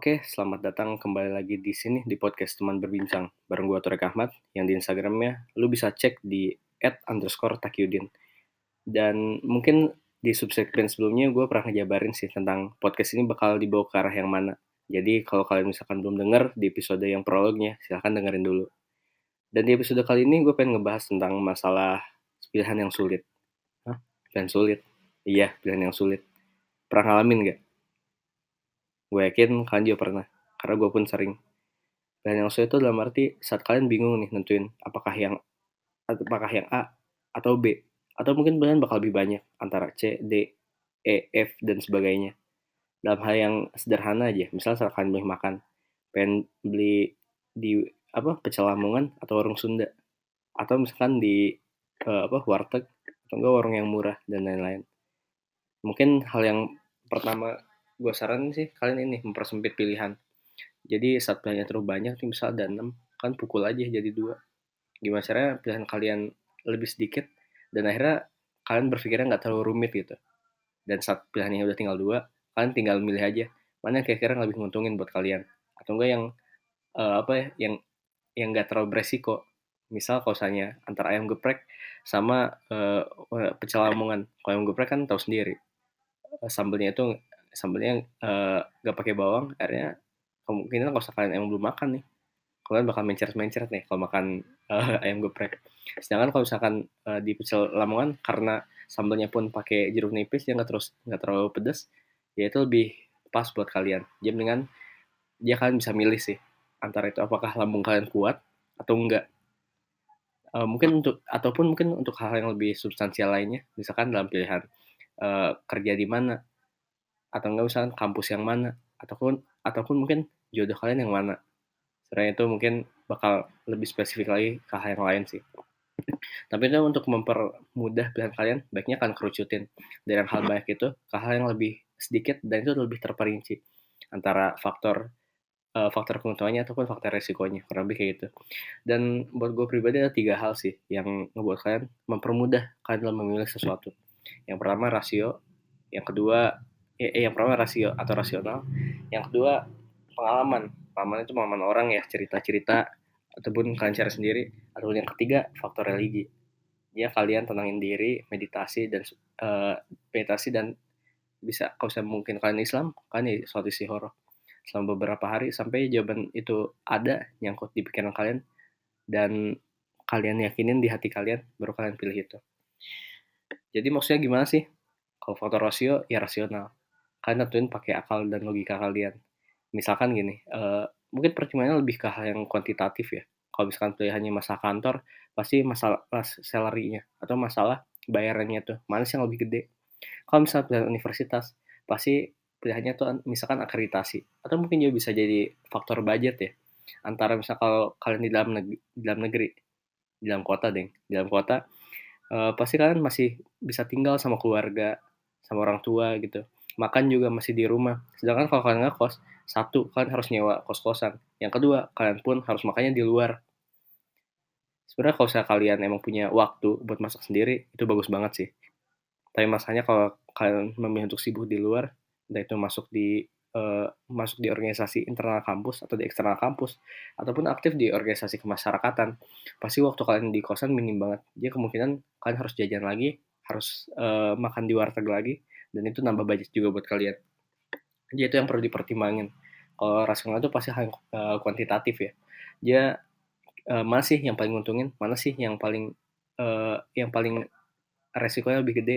Oke, selamat datang kembali lagi di sini di podcast teman berbincang. Bareng gue Torek Ahmad yang di Instagramnya lu bisa cek di underscore takyudin. Dan mungkin di subsegmen sebelumnya gue pernah ngejabarin sih tentang podcast ini bakal dibawa ke arah yang mana. Jadi kalau kalian misalkan belum denger di episode yang prolognya silahkan dengerin dulu. Dan di episode kali ini gue pengen ngebahas tentang masalah pilihan yang sulit. Hah? pilihan sulit? Iya pilihan yang sulit. Pernah ngalamin gak? Gue yakin kalian juga pernah karena gue pun sering. Dan yang sulit itu dalam arti saat kalian bingung nih nentuin apakah yang apakah yang A atau B atau mungkin kalian bakal lebih banyak antara C, D, E, F dan sebagainya. Dalam hal yang sederhana aja misalnya saat kalian beli makan pengen beli di apa pecel lamongan atau warung Sunda. Atau misalkan di uh, apa warteg atau enggak warung yang murah dan lain-lain. Mungkin hal yang pertama gue saranin sih kalian ini mempersempit pilihan. Jadi saat pilihannya terlalu banyak nih misal ada 6 kan pukul aja jadi dua. Gimana caranya pilihan kalian lebih sedikit dan akhirnya kalian berpikirnya nggak terlalu rumit gitu. Dan saat pilihannya udah tinggal dua kalian tinggal milih aja mana yang kira-kira lebih menguntungin buat kalian. Atau enggak yang uh, apa ya yang yang nggak terlalu beresiko. Misal misalnya antara ayam geprek sama uh, pecel lamongan. Kalau ayam geprek kan tahu sendiri sambelnya itu sambelnya uh, gak pakai bawang akhirnya kemungkinan kalau kalian emang belum makan nih kalian bakal mencret-mencret nih kalau makan uh, ayam geprek. Sedangkan kalau misalkan uh, di pecel lamongan karena sambelnya pun pakai jeruk nipis yang nggak terus nggak terlalu pedas ya itu lebih pas buat kalian. Jadi dengan dia kalian bisa milih sih antara itu apakah lambung kalian kuat atau enggak uh, mungkin untuk ataupun mungkin untuk hal yang lebih substansial lainnya misalkan dalam pilihan uh, kerja di mana atau enggak misalkan kampus yang mana. Ataupun ataupun mungkin jodoh kalian yang mana. Selain itu mungkin bakal lebih spesifik lagi ke hal yang lain sih. Tapi itu untuk mempermudah pilihan kalian baiknya akan kerucutin. Dari hal banyak itu ke hal yang lebih sedikit dan itu lebih terperinci. Antara faktor uh, faktor keuntungannya ataupun faktor resikonya kurang lebih kayak gitu. Dan buat gue pribadi ada tiga hal sih yang ngebuat kalian mempermudah kalian dalam memilih sesuatu. Yang pertama rasio. Yang kedua eh, yang pertama rasio atau rasional. Yang kedua pengalaman. Pengalaman itu pengalaman orang ya cerita-cerita ataupun kalian cari sendiri. Atau yang ketiga faktor religi. Ya kalian tenangin diri meditasi dan uh, meditasi dan bisa kalau saya mungkin kalian Islam kan ya sholat istihoroh selama beberapa hari sampai jawaban itu ada nyangkut di pikiran kalian dan kalian yakinin di hati kalian baru kalian pilih itu. Jadi maksudnya gimana sih? Kalau faktor rasio ya rasional kalian tentuin pakai akal dan logika kalian. Misalkan gini uh, mungkin pertimbangannya lebih ke hal yang kuantitatif ya. Kalau misalkan pilihannya masalah kantor pasti masalah salary-nya atau masalah bayarannya tuh mana sih yang lebih gede. Kalau misalnya pilihan universitas pasti pilihannya tuh misalkan akreditasi. Atau mungkin juga bisa jadi faktor budget ya. Antara misal kalau kalian di dalam negeri, di dalam negeri di dalam kota deh di dalam kota uh, pasti kalian masih bisa tinggal sama keluarga sama orang tua gitu makan juga masih di rumah. Sedangkan kalau kalian ngekos, satu, kalian harus nyewa kos-kosan. Yang kedua, kalian pun harus makannya di luar. Sebenarnya kalau saya kalian emang punya waktu buat masak sendiri, itu bagus banget sih. Tapi masalahnya kalau kalian memilih untuk sibuk di luar, entah itu masuk di uh, masuk di organisasi internal kampus atau di eksternal kampus ataupun aktif di organisasi kemasyarakatan, pasti waktu kalian di kosan minim banget. Jadi kemungkinan kalian harus jajan lagi, harus uh, makan di warteg lagi, dan itu nambah budget juga buat kalian. Jadi itu yang perlu dipertimbangin. Kalau rasional itu pasti hal uh, kuantitatif ya. Dia uh, mana sih yang paling untungin mana sih yang paling uh, yang paling resikonya lebih gede?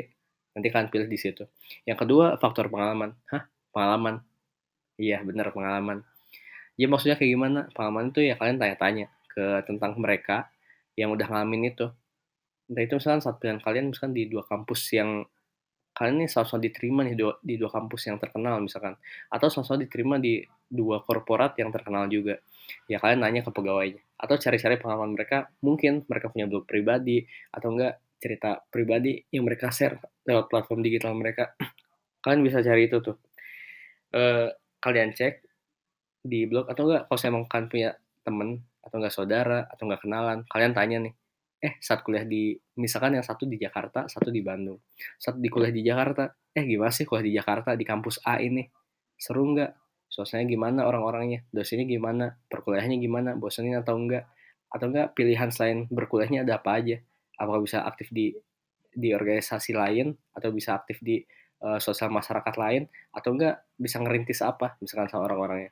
Nanti kalian pilih di situ. Yang kedua faktor pengalaman. Hah? Pengalaman. Iya benar pengalaman. Ya maksudnya kayak gimana? Pengalaman itu ya kalian tanya-tanya ke tentang mereka yang udah ngalamin itu. Entah itu misalkan saat pilihan kalian misalkan di dua kampus yang kalian ini sama-sama diterima nih dua, di dua kampus yang terkenal misalkan. Atau sama-sama diterima di dua korporat yang terkenal juga. Ya kalian nanya ke pegawainya. Atau cari-cari pengalaman mereka. Mungkin mereka punya blog pribadi atau enggak cerita pribadi yang mereka share lewat platform digital mereka. Kalian bisa cari itu tuh. E, kalian cek di blog atau enggak. Kalau saya emang kalian punya temen atau enggak saudara atau enggak kenalan kalian tanya nih eh saat kuliah di misalkan yang satu di Jakarta satu di Bandung. Saat di kuliah di Jakarta eh gimana sih kuliah di Jakarta di kampus A ini? Seru nggak? Suasananya gimana orang-orangnya? Dosennya gimana? Perkuliahannya gimana? Bosanin atau enggak atau enggak pilihan selain berkuliahnya ada apa aja? Apakah bisa aktif di di organisasi lain? Atau bisa aktif di uh, sosial masyarakat lain? Atau enggak bisa ngerintis apa misalkan sama orang-orangnya?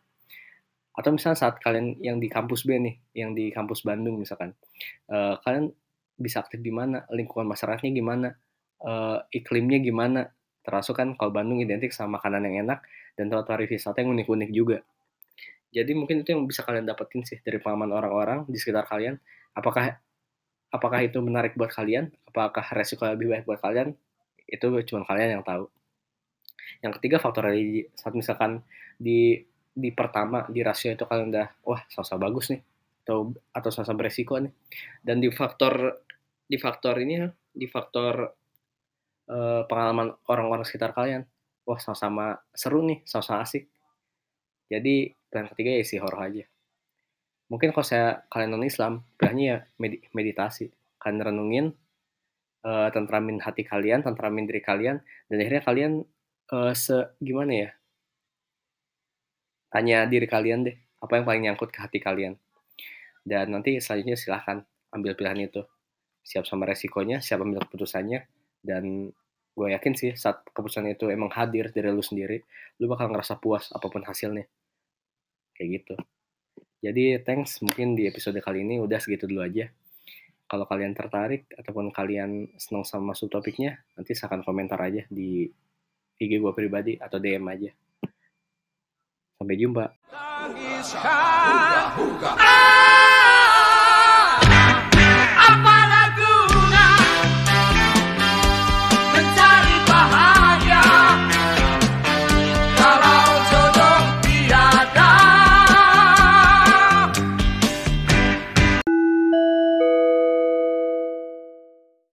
Atau misalnya saat kalian yang di kampus B nih yang di kampus Bandung misalkan uh, kalian bisa aktif di mana lingkungan masyarakatnya gimana uh, iklimnya gimana. Termasuk kan kalau Bandung identik sama makanan yang enak dan tempat pariwisata yang unik-unik juga. Jadi mungkin itu yang bisa kalian dapetin sih dari pengalaman orang-orang di sekitar kalian. Apakah apakah itu menarik buat kalian? Apakah resiko lebih baik buat kalian? Itu cuma kalian yang tahu. Yang ketiga faktor religi. Saat misalkan di di pertama di rasio itu kalian udah wah sama bagus nih atau atau sama beresiko nih. Dan di faktor di faktor ini di faktor uh, pengalaman orang-orang sekitar kalian. Wah sama-sama seru nih sama-sama asik. Jadi plan ketiga ya si horor aja. Mungkin kalau saya kalian non Islam pilihannya ya med meditasi. Kalian renungin uh, tentramin hati kalian tentramin diri kalian dan akhirnya kalian uh, se gimana ya? Tanya diri kalian deh apa yang paling nyangkut ke hati kalian. Dan nanti selanjutnya silahkan ambil pilihan itu siap sama resikonya siap ambil keputusannya dan gue yakin sih saat keputusan itu emang hadir dari lu sendiri lu bakal ngerasa puas apa pun hasilnya. Kayak gitu. Jadi thanks mungkin di episode kali ini udah segitu dulu aja. Kalau kalian tertarik ataupun kalian senang sama subtopiknya nanti silahkan komentar aja di IG gue pribadi atau DM aja. Sampai jumpa. Apa